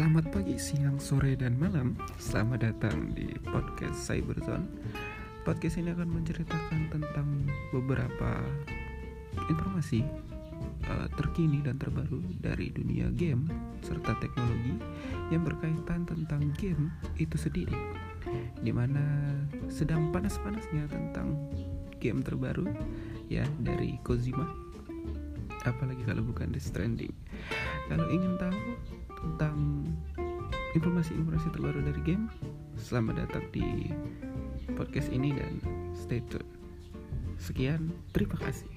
Selamat pagi, siang, sore, dan malam. Selamat datang di podcast Cyberzone. Podcast ini akan menceritakan tentang beberapa informasi uh, terkini dan terbaru dari dunia game serta teknologi yang berkaitan tentang game itu sendiri. Di mana sedang panas-panasnya tentang game terbaru ya dari Kojima. Apalagi kalau bukan The Stranding. Kalau ingin tahu tentang informasi-informasi terbaru dari game, selamat datang di podcast ini dan stay tune. Sekian, terima kasih.